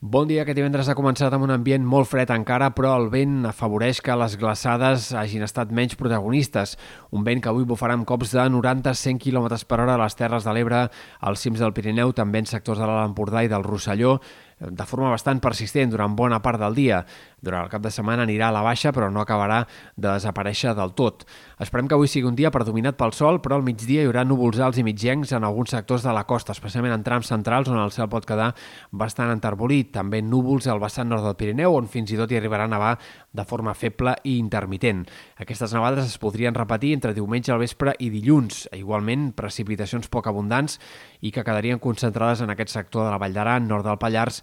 Bon dia, aquest divendres ha començat amb un ambient molt fred encara, però el vent afavoreix que les glaçades hagin estat menys protagonistes. Un vent que avui bufarà amb cops de 90-100 km per hora a les Terres de l'Ebre, als cims del Pirineu, també en sectors de l'Alt Empordà i del Rosselló, de forma bastant persistent durant bona part del dia. Durant el cap de setmana anirà a la baixa, però no acabarà de desaparèixer del tot. Esperem que avui sigui un dia predominat pel sol, però al migdia hi haurà núvols alts i mitjencs en alguns sectors de la costa, especialment en trams centrals on el cel pot quedar bastant enterbolit. També núvols al vessant nord del Pirineu, on fins i tot hi arribarà a nevar de forma feble i intermitent. Aquestes nevades es podrien repetir entre diumenge al vespre i dilluns. Igualment, precipitacions poc abundants i que quedarien concentrades en aquest sector de la Vall d'Aran, nord del Pallars,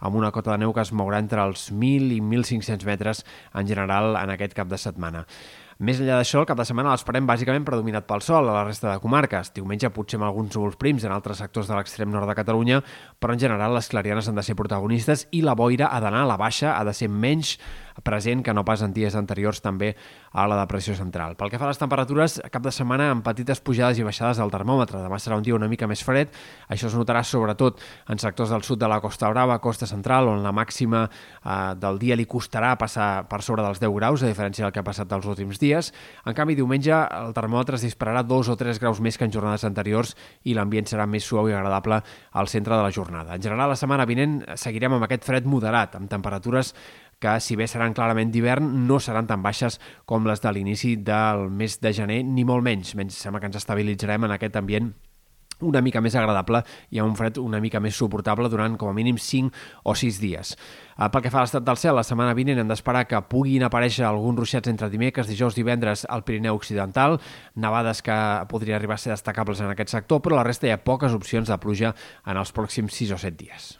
amb una cota de neu que es mourà entre els 1.000 i 1.500 metres en general en aquest cap de setmana. Més enllà d'això, el cap de setmana l'esperem bàsicament predominat pel sol a la resta de comarques. Diumenge potser amb alguns núvols prims en altres sectors de l'extrem nord de Catalunya, però en general les clarianes han de ser protagonistes i la boira ha d'anar a la baixa, ha de ser menys present que no pas en dies anteriors també a la depressió central. Pel que fa a les temperatures, cap de setmana amb petites pujades i baixades del termòmetre. Demà serà un dia una mica més fred. Això es notarà sobretot en sectors del sud de la Costa Brava, Costa Central, on la màxima eh, del dia li costarà passar per sobre dels 10 graus, a diferència del que ha passat dels últims dies. En canvi, diumenge el termòmetre es dispararà 2 o 3 graus més que en jornades anteriors i l'ambient serà més suau i agradable al centre de la jornada. En general, la setmana vinent seguirem amb aquest fred moderat, amb temperatures que, si bé seran clarament d'hivern, no seran tan baixes com les de l'inici del mes de gener, ni molt menys. Menys sembla que ens estabilitzarem en aquest ambient una mica més agradable i amb un fred una mica més suportable durant com a mínim 5 o 6 dies. Eh, pel que fa a l'estat del cel, la setmana vinent hem d'esperar que puguin aparèixer alguns ruixats entre dimecres, dijous, divendres al Pirineu Occidental, nevades que podrien arribar a ser destacables en aquest sector, però la resta hi ha poques opcions de pluja en els pròxims 6 o 7 dies.